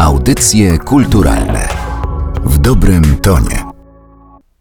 Audycje kulturalne w dobrym tonie.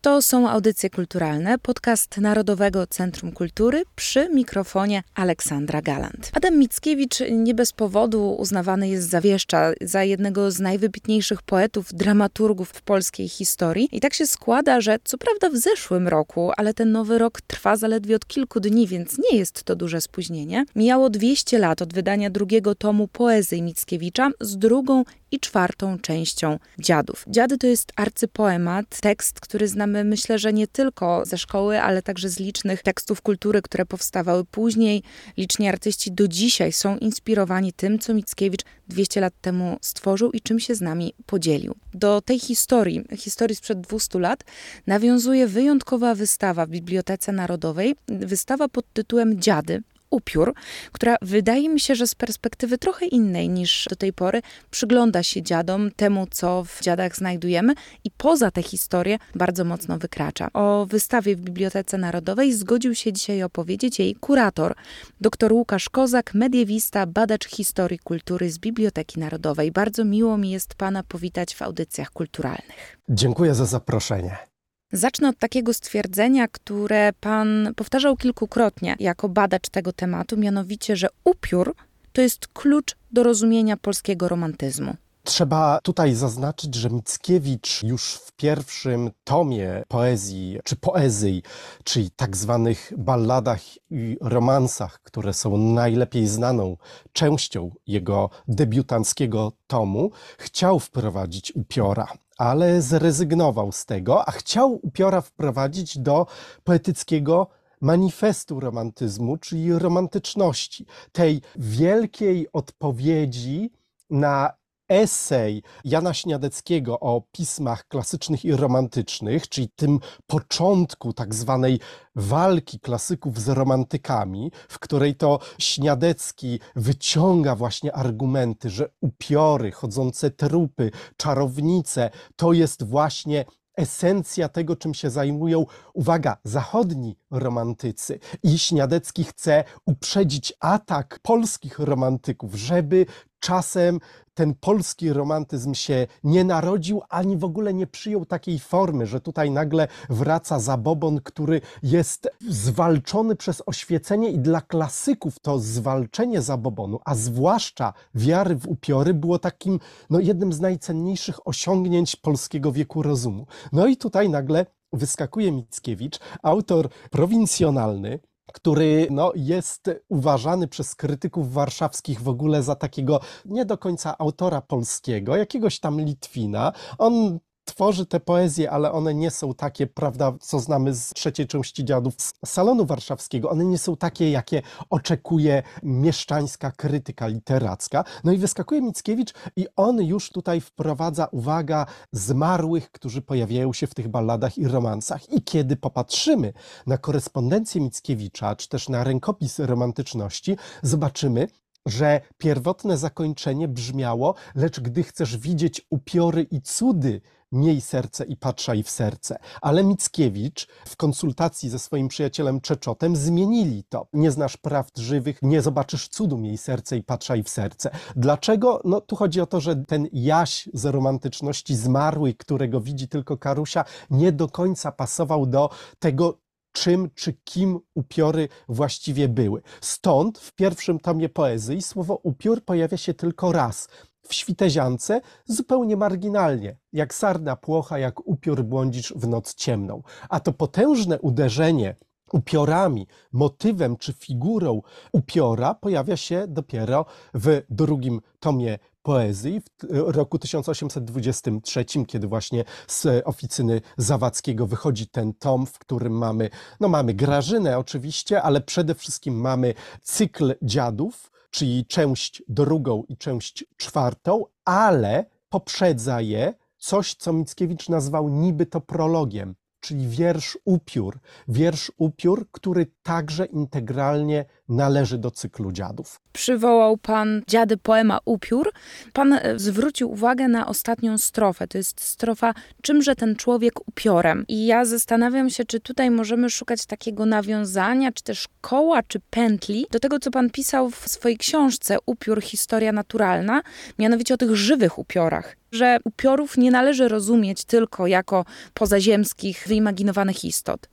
To są audycje kulturalne, podcast Narodowego Centrum Kultury przy mikrofonie Aleksandra Galant. Adam Mickiewicz nie bez powodu uznawany jest za wieszcza, za jednego z najwybitniejszych poetów, dramaturgów w polskiej historii. I tak się składa, że co prawda w zeszłym roku, ale ten nowy rok trwa zaledwie od kilku dni, więc nie jest to duże spóźnienie. Mijało 200 lat od wydania drugiego tomu poezji Mickiewicza z drugą i czwartą częścią Dziadów. Dziady to jest arcypoemat, tekst, który znamy myślę, że nie tylko ze szkoły, ale także z licznych tekstów kultury, które powstawały później. Liczni artyści do dzisiaj są inspirowani tym, co Mickiewicz 200 lat temu stworzył i czym się z nami podzielił. Do tej historii, historii sprzed 200 lat, nawiązuje wyjątkowa wystawa w Bibliotece Narodowej, wystawa pod tytułem Dziady, upiór, która wydaje mi się, że z perspektywy trochę innej niż do tej pory przygląda się dziadom, temu co w dziadach znajdujemy i poza tę historię bardzo mocno wykracza. O wystawie w Bibliotece Narodowej zgodził się dzisiaj opowiedzieć jej kurator, dr Łukasz Kozak, mediewista, badacz historii kultury z Biblioteki Narodowej. Bardzo miło mi jest pana powitać w audycjach kulturalnych. Dziękuję za zaproszenie. Zacznę od takiego stwierdzenia, które pan powtarzał kilkukrotnie jako badacz tego tematu, mianowicie, że upiór to jest klucz do rozumienia polskiego romantyzmu. Trzeba tutaj zaznaczyć, że Mickiewicz już w pierwszym tomie poezji, czy poezji, czyli tak zwanych balladach i romansach, które są najlepiej znaną częścią jego debiutanckiego tomu, chciał wprowadzić upiora ale zrezygnował z tego, a chciał upiora wprowadzić do poetyckiego manifestu romantyzmu, czyli romantyczności, tej wielkiej odpowiedzi na esej Jana Śniadeckiego o pismach klasycznych i romantycznych, czyli tym początku tak zwanej walki klasyków z romantykami, w której to Śniadecki wyciąga właśnie argumenty, że upiory, chodzące trupy, czarownice to jest właśnie esencja tego, czym się zajmują, uwaga, zachodni romantycy. I Śniadecki chce uprzedzić atak polskich romantyków, żeby czasem ten polski romantyzm się nie narodził, ani w ogóle nie przyjął takiej formy, że tutaj nagle wraca zabobon, który jest zwalczony przez oświecenie i dla klasyków to zwalczenie zabobonu, a zwłaszcza wiary w upiory było takim no, jednym z najcenniejszych osiągnięć polskiego wieku rozumu. No i tutaj nagle wyskakuje Mickiewicz, autor prowincjonalny, który no, jest uważany przez krytyków warszawskich w ogóle za takiego nie do końca autora polskiego, jakiegoś tam Litwina. On tworzy te poezje, ale one nie są takie, prawda, co znamy z trzeciej części dziadów z salonu warszawskiego. One nie są takie, jakie oczekuje mieszczańska krytyka literacka. No i wyskakuje Mickiewicz i on już tutaj wprowadza, uwaga, zmarłych, którzy pojawiają się w tych balladach i romansach. I kiedy popatrzymy na korespondencję Mickiewicza, czy też na rękopis romantyczności, zobaczymy, że pierwotne zakończenie brzmiało, lecz gdy chcesz widzieć upiory i cudy, miej serce i patrzaj w serce. Ale Mickiewicz w konsultacji ze swoim przyjacielem Czeczotem zmienili to. Nie znasz prawd żywych, nie zobaczysz cudu, miej serce i patrzaj w serce. Dlaczego? No tu chodzi o to, że ten jaś z romantyczności zmarły, którego widzi tylko Karusia, nie do końca pasował do tego czym czy kim upiory właściwie były. Stąd w pierwszym tomie poezji słowo upiór pojawia się tylko raz. W świteziance zupełnie marginalnie, jak sarna płocha, jak upiór błądzisz w noc ciemną. A to potężne uderzenie upiorami, motywem czy figurą upiora pojawia się dopiero w drugim tomie poezji w roku 1823, kiedy właśnie z oficyny Zawadzkiego wychodzi ten tom, w którym mamy, no mamy Grażynę oczywiście, ale przede wszystkim mamy cykl dziadów, czyli część drugą i część czwartą, ale poprzedza je coś, co Mickiewicz nazwał niby to prologiem, czyli wiersz upiór. Wiersz upiór, który także integralnie należy do cyklu dziadów. Przywołał pan dziady poema Upiór. Pan e, zwrócił uwagę na ostatnią strofę. To jest strofa Czymże ten człowiek upiorem? I ja zastanawiam się, czy tutaj możemy szukać takiego nawiązania, czy też koła, czy pętli do tego, co pan pisał w swojej książce Upiór, historia naturalna, mianowicie o tych żywych upiorach że upiorów nie należy rozumieć tylko jako pozaziemskich, wyimaginowanych istot.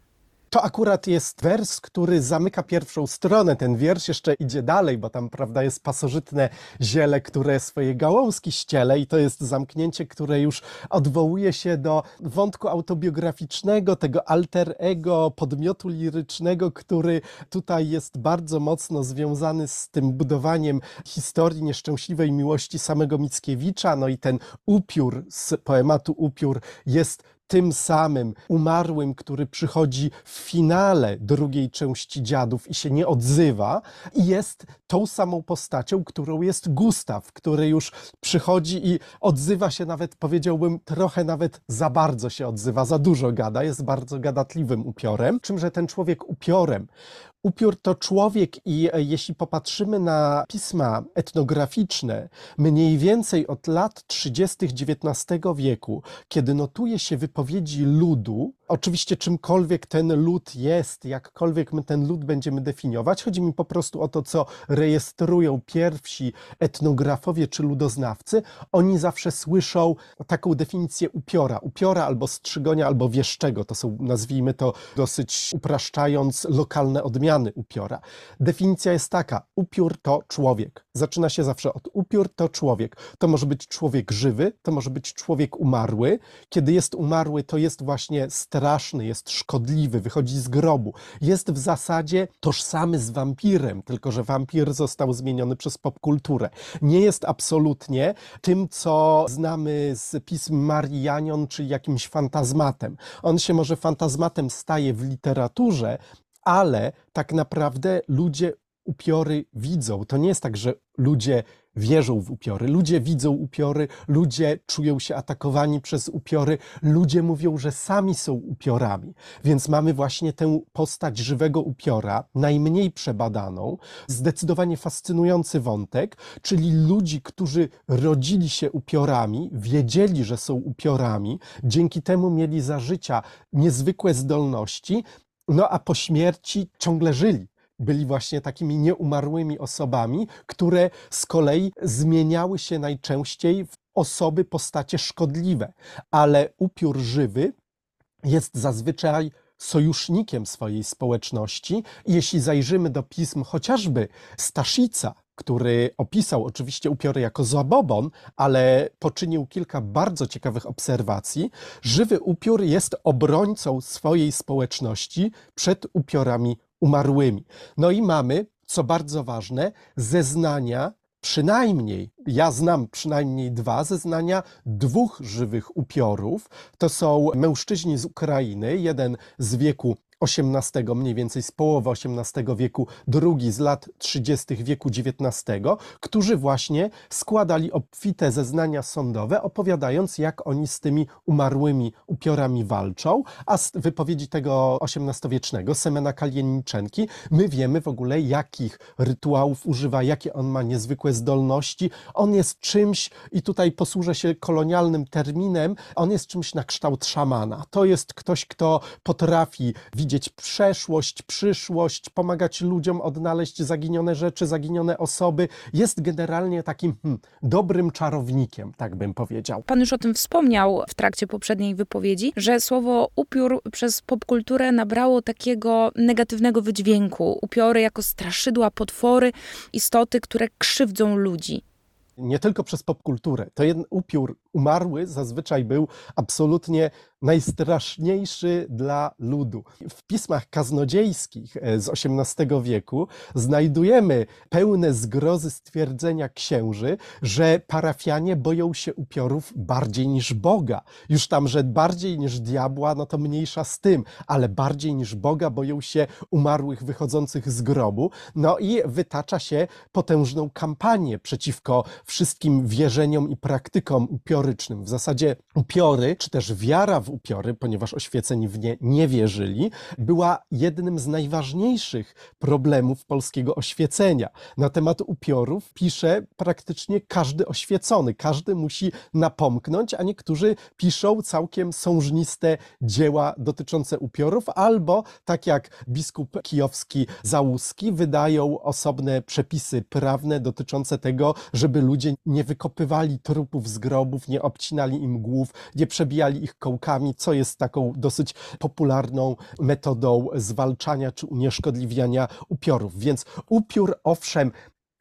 To akurat jest wers, który zamyka pierwszą stronę. Ten wiersz jeszcze idzie dalej, bo tam, prawda, jest pasożytne ziele, które swoje gałązki ściele i to jest zamknięcie, które już odwołuje się do wątku autobiograficznego, tego alter ego, podmiotu lirycznego, który tutaj jest bardzo mocno związany z tym budowaniem historii nieszczęśliwej miłości samego Mickiewicza. No i ten upiór z poematu Upiór jest tym samym umarłym, który przychodzi w finale drugiej części dziadów i się nie odzywa, i jest tą samą postacią, którą jest Gustaw, który już przychodzi i odzywa się nawet, powiedziałbym, trochę nawet za bardzo się odzywa, za dużo gada, jest bardzo gadatliwym upiorem. Czymże ten człowiek upiorem? Upiór to człowiek i e, jeśli popatrzymy na pisma etnograficzne, mniej więcej od lat 30. XIX wieku, kiedy notuje się wypowiedzi ludu, oczywiście czymkolwiek ten lud jest, jakkolwiek my ten lud będziemy definiować, chodzi mi po prostu o to, co rejestrują pierwsi etnografowie czy ludoznawcy, oni zawsze słyszą taką definicję upiora, upiora albo strzygonia, albo wieszczego, to są, nazwijmy to dosyć upraszczając, lokalne odmiany upiora. Definicja jest taka: upiór to człowiek. Zaczyna się zawsze od upiór to człowiek. To może być człowiek żywy, to może być człowiek umarły. Kiedy jest umarły, to jest właśnie straszny, jest szkodliwy, wychodzi z grobu. Jest w zasadzie tożsamy z wampirem, tylko że wampir został zmieniony przez popkulturę. Nie jest absolutnie tym, co znamy z pism Marii Janion, czy jakimś fantazmatem. On się może fantazmatem staje w literaturze, ale tak naprawdę ludzie upiory widzą. To nie jest tak, że ludzie wierzą w upiory, ludzie widzą upiory, ludzie czują się atakowani przez upiory, ludzie mówią, że sami są upiorami. Więc mamy właśnie tę postać żywego upiora, najmniej przebadaną, zdecydowanie fascynujący wątek, czyli ludzi, którzy rodzili się upiorami, wiedzieli, że są upiorami, dzięki temu mieli za życia niezwykłe zdolności, no a po śmierci ciągle żyli. Byli właśnie takimi nieumarłymi osobami, które z kolei zmieniały się najczęściej w osoby, postacie szkodliwe. Ale upiór żywy jest zazwyczaj sojusznikiem swojej społeczności. Jeśli zajrzymy do pism chociażby Staszica, który opisał oczywiście upiory jako zabobon, ale poczynił kilka bardzo ciekawych obserwacji. Żywy upiór jest obrońcą swojej społeczności przed upiorami umarłymi. No i mamy, co bardzo ważne, zeznania przynajmniej, ja znam przynajmniej dwa zeznania dwóch żywych upiorów. To są mężczyźni z Ukrainy, jeden z wieku XVIII, mniej więcej z połowy XVIII wieku, drugi z lat 30. wieku XIX, którzy właśnie składali obfite zeznania sądowe, opowiadając, jak oni z tymi umarłymi upiorami walczą, a z wypowiedzi tego XVIII-wiecznego Semena Kalienniczenki my wiemy w ogóle, jakich rytuałów używa, jakie on ma niezwykłe zdolności. On jest czymś, i tutaj posłużę się kolonialnym terminem, on jest czymś na kształt szamana. To jest ktoś, kto potrafi widzieć widzieć przeszłość, przyszłość, pomagać ludziom odnaleźć zaginione rzeczy, zaginione osoby. Jest generalnie takim hmm, dobrym czarownikiem, tak bym powiedział. Pan już o tym wspomniał w trakcie poprzedniej wypowiedzi, że słowo upiór przez popkulturę nabrało takiego negatywnego wydźwięku. Upiory jako straszydła, potwory, istoty, które krzywdzą ludzi nie tylko przez popkulturę. To jeden upiór umarły zazwyczaj był absolutnie najstraszniejszy dla ludu. W pismach kaznodziejskich e, z XVIII wieku znajdujemy pełne zgrozy stwierdzenia księży, że parafianie boją się upiorów bardziej niż Boga. Już tam, że bardziej niż diabła, no to mniejsza z tym, ale bardziej niż Boga boją się umarłych wychodzących z grobu. No i wytacza się potężną kampanię przeciwko wszystkim wierzeniom i praktykom W zasadzie upiory, czy też wiara w upiory, ponieważ oświeceni w nie nie wierzyli, była jednym z najważniejszych problemów polskiego oświecenia. Na temat upiorów pisze praktycznie każdy oświecony, każdy musi napomknąć, a niektórzy piszą całkiem sążniste dzieła dotyczące upiorów, albo tak jak biskup kijowski Załuski wydają osobne przepisy prawne dotyczące tego, żeby ludzie nie wykopywali trupów z grobów, nie obcinali im głów, nie przebijali ich kołkami, co jest taką dosyć popularną metodą zwalczania czy unieszkodliwiania upiorów. Więc upiór, owszem,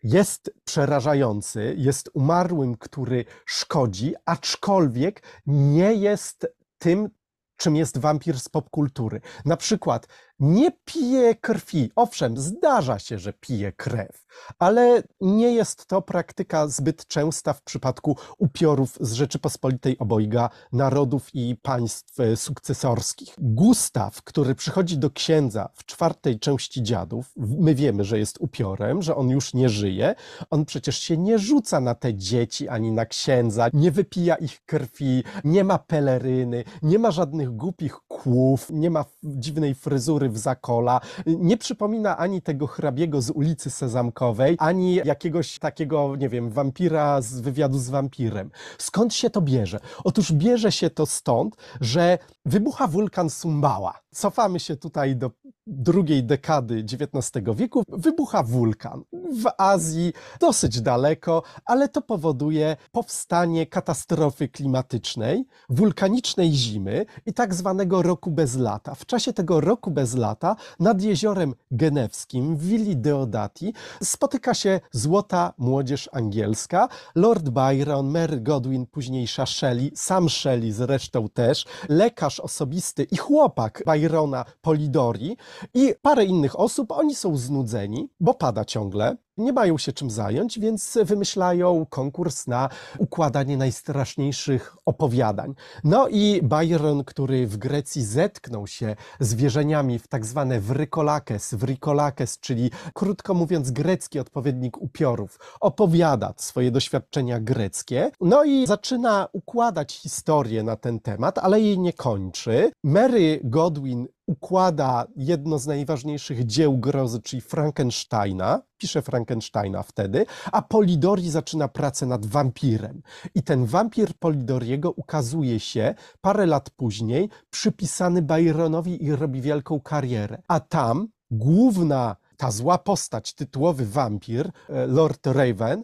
jest przerażający, jest umarłym, który szkodzi, aczkolwiek nie jest tym, czym jest wampir z popkultury. Na przykład nie pije krwi. Owszem, zdarza się, że pije krew, ale nie jest to praktyka zbyt częsta w przypadku upiorów z Rzeczypospolitej obojga narodów i państw e, sukcesorskich. Gustaw, który przychodzi do księdza w czwartej części dziadów, my wiemy, że jest upiorem, że on już nie żyje. On przecież się nie rzuca na te dzieci ani na księdza, nie wypija ich krwi, nie ma peleryny, nie ma żadnych głupich kłów, nie ma dziwnej fryzury w zakola, nie przypomina ani tego hrabiego z ulicy Sezamkowej, ani jakiegoś takiego, nie wiem, wampira z wywiadu z wampirem. Skąd się to bierze? Otóż bierze się to stąd, że wybucha wulkan Sumbała. Cofamy się tutaj do drugiej dekady XIX wieku. Wybucha wulkan w Azji, dosyć daleko, ale to powoduje powstanie katastrofy klimatycznej, wulkanicznej zimy i tak zwanego roku bez lata. W czasie tego roku bez lata nad jeziorem genewskim w willi Deodati spotyka się złota młodzież angielska, Lord Byron, Mary Godwin, późniejsza Shelley, sam Shelley zresztą też, lekarz osobisty i chłopak Byrona Polidori i parę innych osób. Oni są znudzeni, bo pada ciągle. Nie mają się czym zająć, więc wymyślają konkurs na układanie najstraszniejszych opowiadań. No i Byron, który w Grecji zetknął się z wierzeniami w tak zwane wrykolakes, wrykolakes, czyli krótko mówiąc grecki odpowiednik upiorów, opowiada swoje doświadczenia greckie, no i zaczyna układać historię na ten temat, ale jej nie kończy. Mary Godwin układa jedno z najważniejszych dzieł grozy, czyli Frankensteina, pisze Frankensteina wtedy, a Polidori zaczyna pracę nad wampirem. I ten wampir Polidoriego ukazuje się parę lat później, przypisany Byronowi i robi wielką karierę. A tam główna, ta zła postać, tytułowy wampir, e, Lord Raven,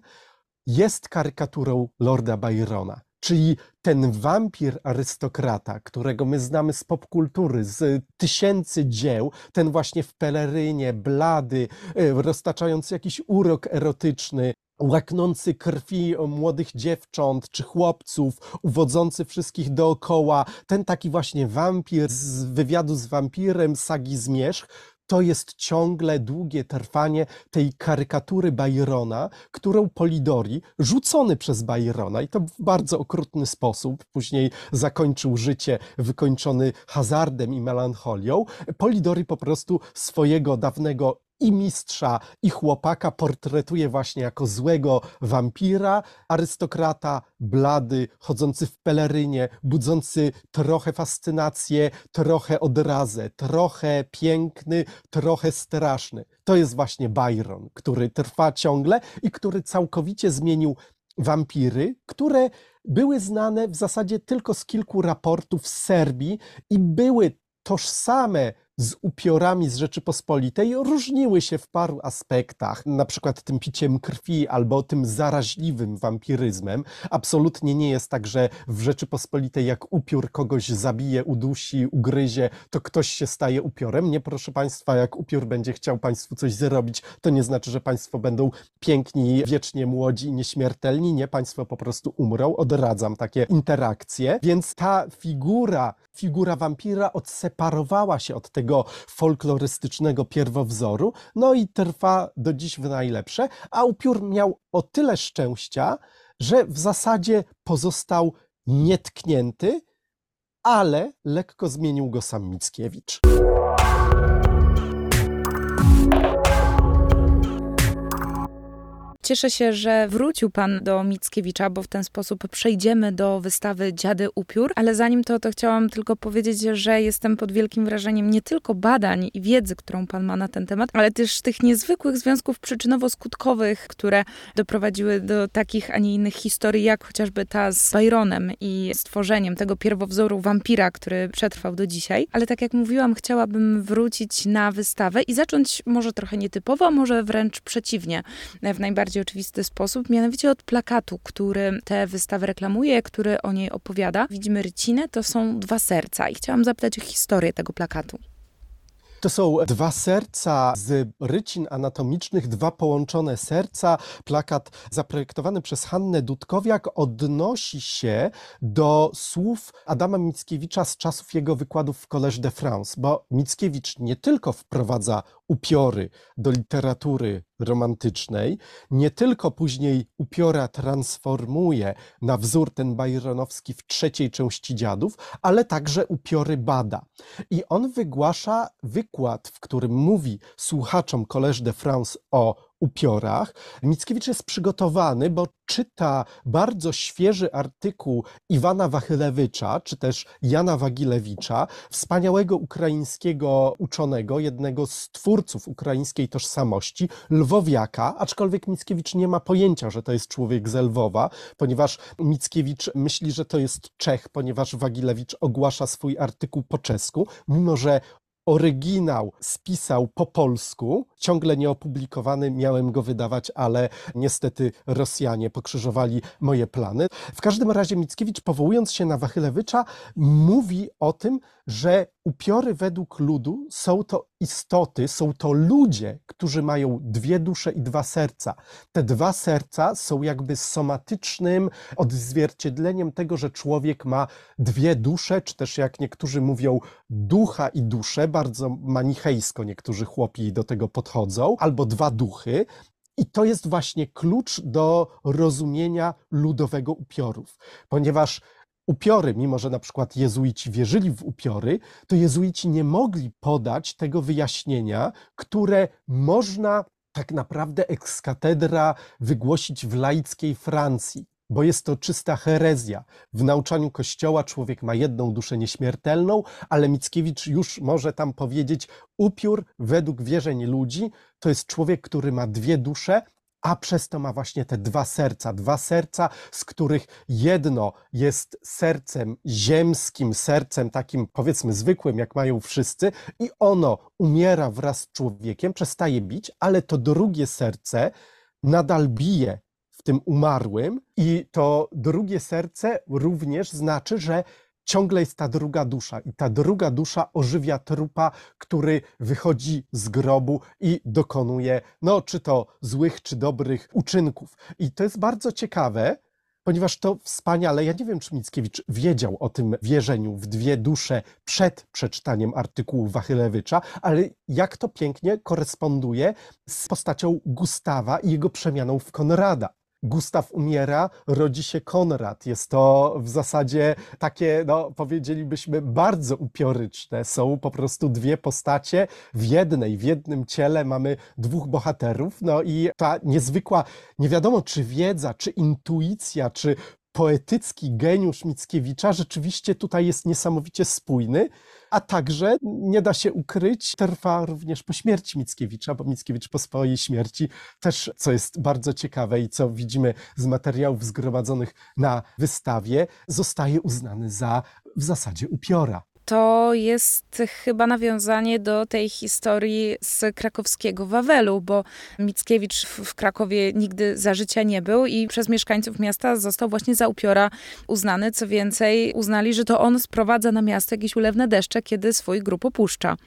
jest karykaturą Lorda Byrona. Czyli ten wampir arystokrata, którego my znamy z popkultury, z tysięcy dzieł, ten właśnie w pelerynie, blady, e, roztaczający jakiś urok erotyczny, łaknący krwi młodych dziewcząt czy chłopców, uwodzący wszystkich dookoła, ten taki właśnie wampir z wywiadu z wampirem, sagi Zmierzch, to jest ciągle długie trwanie tej karykatury Byrona, którą Polidori, rzucony przez Byrona i to w bardzo okrutny sposób, później zakończył życie wykończony hazardem i melancholią, Polidori po prostu swojego dawnego i mistrza, i chłopaka portretuje właśnie jako złego wampira, arystokrata, blady, chodzący w pelerynie, budzący trochę fascynację, trochę odrazę, trochę piękny, trochę straszny. To jest właśnie Byron, który trwa ciągle i który całkowicie zmienił wampiry, które były znane w zasadzie tylko z kilku raportów z Serbii i były tożsame z upiorami z Rzeczypospolitej, różniły się w paru aspektach, na przykład tym piciem krwi albo tym zaraźliwym wampiryzmem. Absolutnie nie jest tak, że w Rzeczypospolitej jak upiór kogoś zabije, udusi, ugryzie, to ktoś się staje upiorem. Nie, proszę Państwa, jak upiór będzie chciał Państwu coś zrobić, to nie znaczy, że Państwo będą piękni, wiecznie młodzi i nieśmiertelni. Nie, Państwo po prostu umrą. Odradzam takie interakcje. Więc ta figura, figura wampira odseparowała się od tego folklorystycznego pierwowzoru, no i trwa do dziś w najlepsze, a upiór miał o tyle szczęścia, że w zasadzie pozostał nietknięty, ale lekko zmienił go sam Mickiewicz. Cieszę się, że wrócił pan do Mickiewicza, bo w ten sposób przejdziemy do wystawy Dziady Upiór, ale zanim to, to chciałam tylko powiedzieć, że jestem pod wielkim wrażeniem nie tylko badań i wiedzy, którą pan ma na ten temat, ale też tych niezwykłych związków przyczynowo-skutkowych, które doprowadziły do takich, a nie innych historii, jak chociażby ta z Byronem i stworzeniem tego pierwowzoru wampira, który przetrwał do dzisiaj. Ale tak jak mówiłam, chciałabym wrócić na wystawę i zacząć może trochę nietypowo, a może wręcz przeciwnie, w najbardziej oczywisty sposób, mianowicie od plakatu, który tę wystawę reklamuje, który o niej opowiada. Widzimy rycinę, to są dwa serca i chciałam zapytać o historię tego plakatu. To są dwa serca z rycin anatomicznych, dwa połączone serca. Plakat zaprojektowany przez Hannę Dudkowiak odnosi się do słów Adama Mickiewicza z czasów jego wykładów w Collège de France, bo Mickiewicz nie tylko wprowadza upiory do literatury romantycznej, nie tylko później upiora transformuje na wzór ten Byronowski w trzeciej części Dziadów, ale także upiory bada. I on wygłasza wykład, w którym mówi słuchaczom Collège de France o upiorach. Mickiewicz jest przygotowany, bo czyta bardzo świeży artykuł Iwana Wachylewicza, czy też Jana Wagilewicza, wspaniałego ukraińskiego uczonego, jednego z twórców ukraińskiej tożsamości, Lwowiaka, aczkolwiek Mickiewicz nie ma pojęcia, że to jest człowiek z Lwowa, ponieważ Mickiewicz myśli, że to jest Czech, ponieważ Wagilewicz ogłasza swój artykuł po czesku, mimo że oryginał spisał po polsku, ciągle nieopublikowany, miałem go wydawać, ale niestety Rosjanie pokrzyżowali moje plany. W każdym razie Mickiewicz, powołując się na Wachylewicza, mówi o tym, że upiory według ludu są to istoty, są to ludzie, którzy mają dwie dusze i dwa serca. Te dwa serca są jakby somatycznym odzwierciedleniem tego, że człowiek ma dwie dusze, czy też jak niektórzy mówią, ducha i duszę, bardzo manichejsko niektórzy chłopi do tego podchodzą, albo dwa duchy. I to jest właśnie klucz do rozumienia ludowego upiorów, ponieważ upiory, mimo że na przykład jezuici wierzyli w upiory, to jezuici nie mogli podać tego wyjaśnienia, które można tak naprawdę ex katedra wygłosić w laickiej Francji bo jest to czysta herezja. W nauczaniu Kościoła człowiek ma jedną duszę nieśmiertelną, ale Mickiewicz już może tam powiedzieć, upiór według wierzeń ludzi to jest człowiek, który ma dwie dusze, a przez to ma właśnie te dwa serca, dwa serca, z których jedno jest sercem ziemskim, sercem takim powiedzmy zwykłym, jak mają wszyscy, i ono umiera wraz z człowiekiem, przestaje bić, ale to drugie serce nadal bije w tym umarłym, i to drugie serce również znaczy, że ciągle jest ta druga dusza i ta druga dusza ożywia trupa, który wychodzi z grobu i dokonuje, no, czy to złych, czy dobrych uczynków. I to jest bardzo ciekawe, ponieważ to wspaniale, ja nie wiem, czy Mickiewicz wiedział o tym wierzeniu w dwie dusze przed przeczytaniem artykułu Wachylewicza, ale jak to pięknie koresponduje z postacią Gustawa i jego przemianą w Konrada. Gustaw umiera, rodzi się Konrad. Jest to w zasadzie takie, no powiedzielibyśmy, bardzo upioryczne. Są po prostu dwie postacie w jednej, w jednym ciele mamy dwóch bohaterów. No i ta niezwykła, nie wiadomo czy wiedza, czy intuicja, czy poetycki geniusz Mickiewicza rzeczywiście tutaj jest niesamowicie spójny, a także nie da się ukryć, trwa również po śmierci Mickiewicza, bo Mickiewicz po swojej śmierci też, co jest bardzo ciekawe i co widzimy z materiałów zgromadzonych na wystawie, zostaje uznany za w zasadzie upiora to jest chyba nawiązanie do tej historii z krakowskiego Wawelu, bo Mickiewicz w Krakowie nigdy za życia nie był i przez mieszkańców miasta został właśnie za upiora uznany. Co więcej, uznali, że to on sprowadza na miasto jakieś ulewne deszcze, kiedy swój grup opuszcza.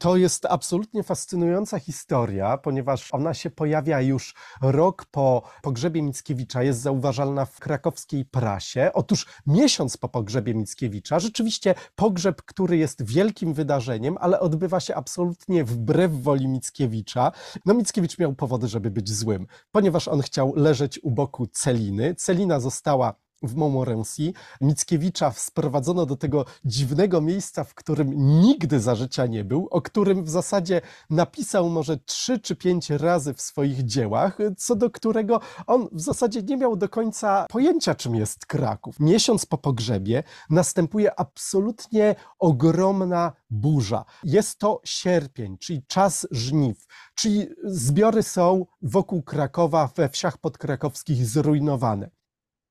To jest absolutnie fascynująca historia, ponieważ ona się pojawia już rok po pogrzebie Mickiewicza, jest zauważalna w krakowskiej prasie. Otóż miesiąc po pogrzebie Mickiewicza, rzeczywiście pogrzeb, który jest wielkim wydarzeniem, ale odbywa się absolutnie wbrew woli Mickiewicza. No Mickiewicz miał powody, żeby być złym, ponieważ on chciał leżeć u boku Celiny. Celina została w Montmorency. Mickiewicza sprowadzono do tego dziwnego miejsca, w którym nigdy za życia nie był, o którym w zasadzie napisał może trzy czy pięć razy w swoich dziełach, co do którego on w zasadzie nie miał do końca pojęcia, czym jest Kraków. Miesiąc po pogrzebie następuje absolutnie ogromna burza. Jest to sierpień, czyli czas żniw, czyli zbiory są wokół Krakowa, we wsiach podkrakowskich zrujnowane.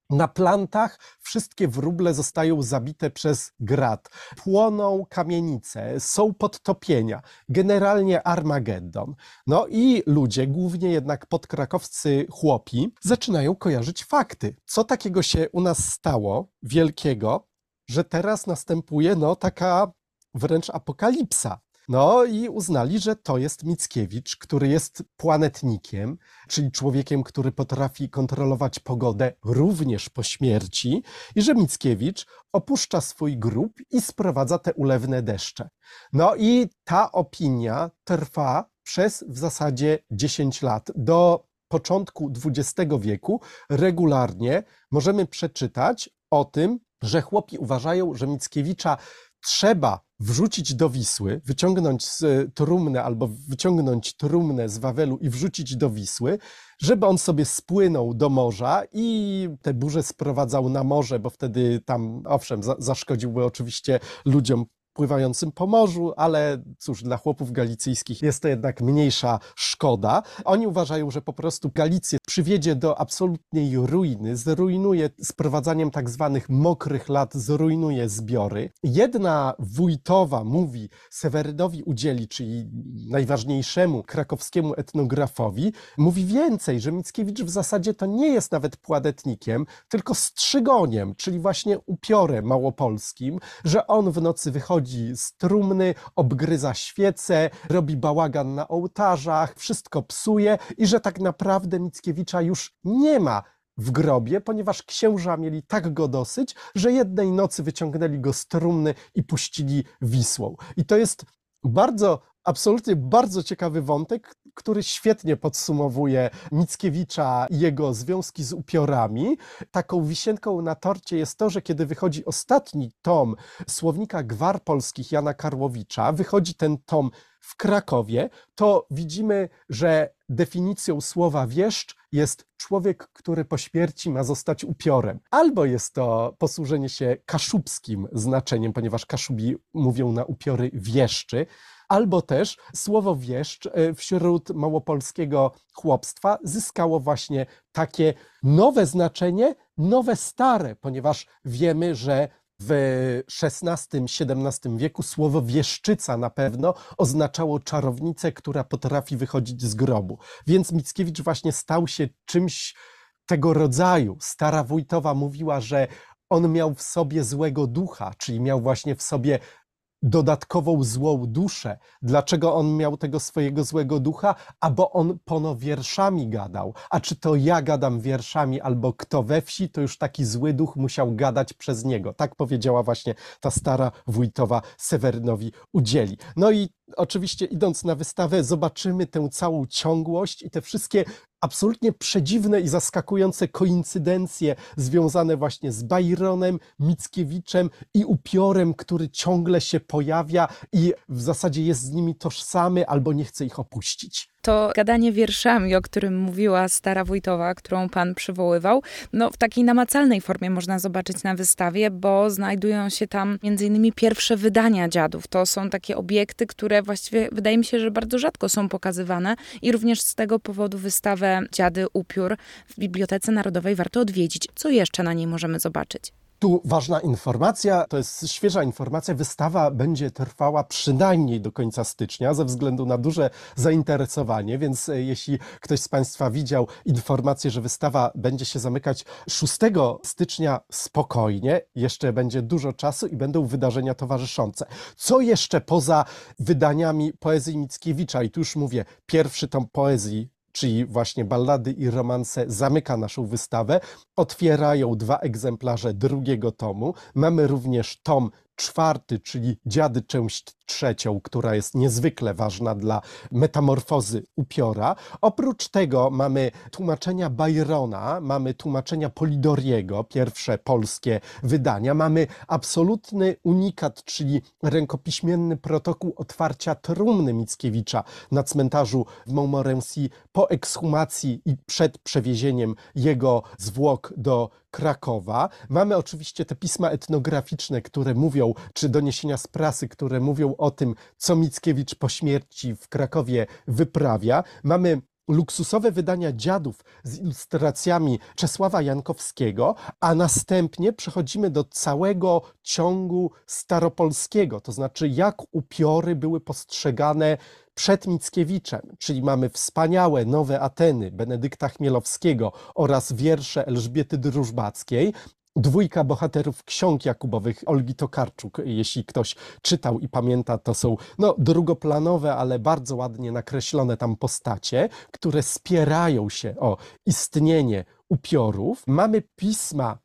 Na plantach wszystkie wróble zostają zabite przez grad. Płoną kamienice, są podtopienia. Generalnie Armagedon. No i ludzie, głównie jednak podkrakowscy chłopi, zaczynają kojarzyć fakty. Co takiego się u nas stało wielkiego, że teraz następuje no taka wręcz apokalipsa. No i uznali, że to jest Mickiewicz, który jest planetnikiem, czyli człowiekiem, który potrafi kontrolować pogodę również po śmierci, i że Mickiewicz opuszcza swój grób i sprowadza te ulewne deszcze. No i ta opinia trwa przez w zasadzie 10 lat. Do początku XX wieku regularnie możemy przeczytać o tym, że chłopi uważają, że Mickiewicza trzeba wrzucić do Wisły, wyciągnąć z trumny albo wyciągnąć trumnę z Wawelu i wrzucić do Wisły, żeby on sobie spłynął do morza i te burze sprowadzał na morze, bo wtedy tam, owszem, za, zaszkodziłby oczywiście ludziom pływającym po morzu, ale cóż, dla chłopów galicyjskich jest to jednak mniejsza szkoda. Oni uważają, że po prostu Galicję przywiedzie do absolutnej ruiny, zrujnuje sprowadzaniem tak zwanych mokrych lat, zrujnuje zbiory. Jedna wójtowa mówi, Sewerynowi udzieli, czyli najważniejszemu krakowskiemu etnografowi, mówi więcej, że Mickiewicz w zasadzie to nie jest nawet pładetnikiem, tylko strzygoniem, czyli właśnie upiorem małopolskim, że on w nocy wychodzi z trumny, obgryza świece, robi bałagan na ołtarzach, wszystko psuje i że tak naprawdę Mickiewicza już nie ma w grobie, ponieważ księża mieli tak go dosyć, że jednej nocy wyciągnęli go z trumny i puścili Wisłą. I to jest bardzo, absolutnie bardzo ciekawy wątek, który świetnie podsumowuje Mickiewicza i jego związki z upiorami. Taką wisienką na torcie jest to, że kiedy wychodzi ostatni tom słownika gwar polskich Jana Karłowicza, wychodzi ten tom w Krakowie, to widzimy, że definicją słowa wieszcz jest człowiek, który po śmierci ma zostać upiorem. Albo jest to posłużenie się kaszubskim znaczeniem, ponieważ kaszubi mówią na upiory wieszczy, albo też słowo wieszcz e, wśród małopolskiego chłopstwa zyskało właśnie takie nowe znaczenie, nowe stare, ponieważ wiemy, że w XVI-XVII wieku słowo wieszczyca na pewno oznaczało czarownicę, która potrafi wychodzić z grobu. Więc Mickiewicz właśnie stał się czymś tego rodzaju. Stara Wójtowa mówiła, że on miał w sobie złego ducha, czyli miał właśnie w sobie dodatkową złą duszę. Dlaczego on miał tego swojego złego ducha? A bo on pono wierszami gadał. A czy to ja gadam wierszami, albo kto we wsi, to już taki zły duch musiał gadać przez niego. Tak powiedziała właśnie ta stara wójtowa Sewerynowi udzieli. No i oczywiście idąc na wystawę zobaczymy tę całą ciągłość i te wszystkie absolutnie przedziwne i zaskakujące koincydencje związane właśnie z Byronem, Mickiewiczem i upiorem, który ciągle się pojawia i w zasadzie jest z nimi tożsamy albo nie chce ich opuścić to gadanie wierszami, o którym mówiła stara wójtowa, którą pan przywoływał, no w takiej namacalnej formie można zobaczyć na wystawie, bo znajdują się tam między innymi pierwsze wydania dziadów. To są takie obiekty, które właściwie wydaje mi się, że bardzo rzadko są pokazywane i również z tego powodu wystawę Dziady Upiór w Bibliotece Narodowej warto odwiedzić. Co jeszcze na niej możemy zobaczyć? Tu ważna informacja, to jest świeża informacja. Wystawa będzie trwała przynajmniej do końca stycznia ze względu na duże zainteresowanie, więc e, jeśli ktoś z Państwa widział informację, że wystawa będzie się zamykać 6 stycznia, spokojnie, jeszcze będzie dużo czasu i będą wydarzenia towarzyszące. Co jeszcze poza wydaniami poezji Mickiewicza, i tu już mówię, pierwszy tom poezji czyli właśnie ballady i romanse, zamyka naszą wystawę. Otwierają dwa egzemplarze drugiego tomu. Mamy również tom czwarty, czyli Dziady część trzecią, która jest niezwykle ważna dla metamorfozy upiora. Oprócz tego mamy tłumaczenia Byrona, mamy tłumaczenia Polidoriego, pierwsze polskie wydania, mamy absolutny unikat, czyli rękopiśmienny protokół otwarcia trumny Mickiewicza na cmentarzu w Montmorency po ekshumacji i przed przewiezieniem jego zwłok do Krakowa. Mamy oczywiście te pisma etnograficzne, które mówią, czy doniesienia z prasy, które mówią o tym, co Mickiewicz po śmierci w Krakowie wyprawia. Mamy luksusowe wydania dziadów z ilustracjami Czesława Jankowskiego, a następnie przechodzimy do całego ciągu staropolskiego, to znaczy jak upiory były postrzegane przed Mickiewiczem, czyli mamy wspaniałe nowe Ateny Benedykta Chmielowskiego oraz wiersze Elżbiety Drużbackiej, Dwójka bohaterów ksiąg Jakubowych Olgi Tokarczuk, jeśli ktoś czytał i pamięta, to są no, drugoplanowe, ale bardzo ładnie nakreślone tam postacie, które spierają się o istnienie upiorów. Mamy pisma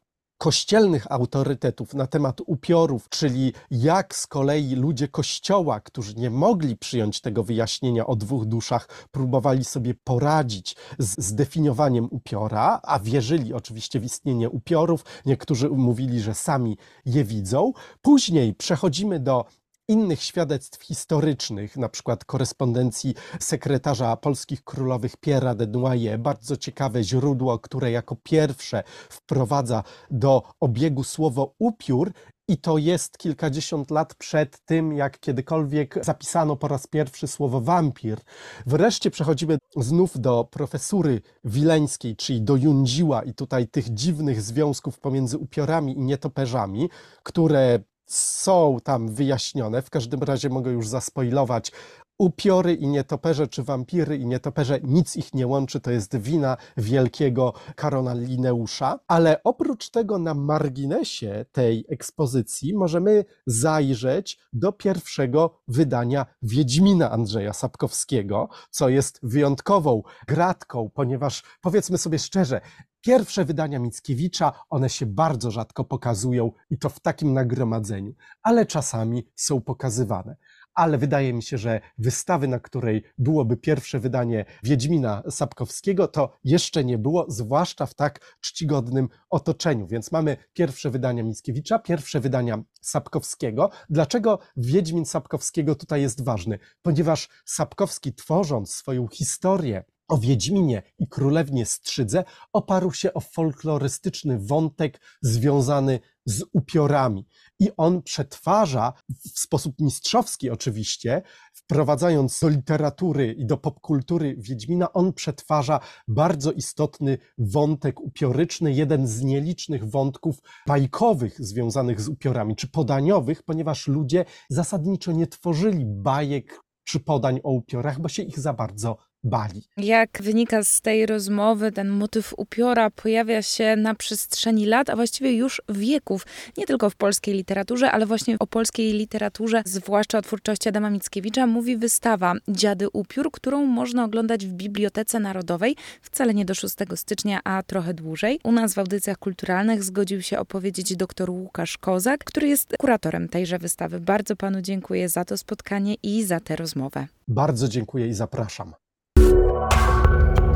kościelnych autorytetów na temat upiorów, czyli jak z kolei ludzie kościoła, którzy nie mogli przyjąć tego wyjaśnienia o dwóch duszach, próbowali sobie poradzić z zdefiniowaniem upiora, a wierzyli oczywiście w istnienie upiorów. Niektórzy mówili, że sami je widzą. Później przechodzimy do innych świadectw historycznych, na przykład korespondencji sekretarza polskich królowych Pierre'a de Noailles, bardzo ciekawe źródło, które jako pierwsze wprowadza do obiegu słowo upiór i to jest kilkadziesiąt lat przed tym, jak kiedykolwiek zapisano po raz pierwszy słowo wampir. Wreszcie przechodzimy znów do profesury wileńskiej, czyli do Jundziła i tutaj tych dziwnych związków pomiędzy upiorami i nietoperzami, które są tam wyjaśnione. W każdym razie mogę już zaspoilować. Upiory i nietoperze, czy wampiry i nietoperze, nic ich nie łączy, to jest wina wielkiego Karona Lineusza. Ale oprócz tego na marginesie tej ekspozycji możemy zajrzeć do pierwszego wydania Wiedźmina Andrzeja Sapkowskiego, co jest wyjątkową gratką, ponieważ powiedzmy sobie szczerze, Pierwsze wydania Mickiewicza, one się bardzo rzadko pokazują i to w takim nagromadzeniu, ale czasami są pokazywane. Ale wydaje mi się, że wystawy, na której byłoby pierwsze wydanie Wiedźmina Sapkowskiego, to jeszcze nie było, zwłaszcza w tak czcigodnym otoczeniu. Więc mamy pierwsze wydania Mickiewicza, pierwsze wydania Sapkowskiego. Dlaczego Wiedźmin Sapkowskiego tutaj jest ważny? Ponieważ Sapkowski, tworząc swoją historię, o Wiedźminie i Królewnie Strzydze oparł się o folklorystyczny wątek związany z upiorami. I on przetwarza w sposób mistrzowski oczywiście, wprowadzając do literatury i do popkultury Wiedźmina, on przetwarza bardzo istotny wątek upioryczny, jeden z nielicznych wątków bajkowych związanych z upiorami, czy podaniowych, ponieważ ludzie zasadniczo nie tworzyli bajek czy podań o upiorach, bo się ich za bardzo bali. Jak wynika z tej rozmowy, ten motyw upiora pojawia się na przestrzeni lat, a właściwie już wieków, nie tylko w polskiej literaturze, ale właśnie o polskiej literaturze, zwłaszcza o twórczości Adama Mickiewicza, mówi wystawa Dziady Upiór, którą można oglądać w Bibliotece Narodowej, wcale nie do 6 stycznia, a trochę dłużej. U nas w audycjach kulturalnych zgodził się opowiedzieć dr Łukasz Kozak, który jest kuratorem tejże wystawy. Bardzo panu dziękuję za to spotkanie i za tę rozmowę. Bardzo dziękuję i zapraszam.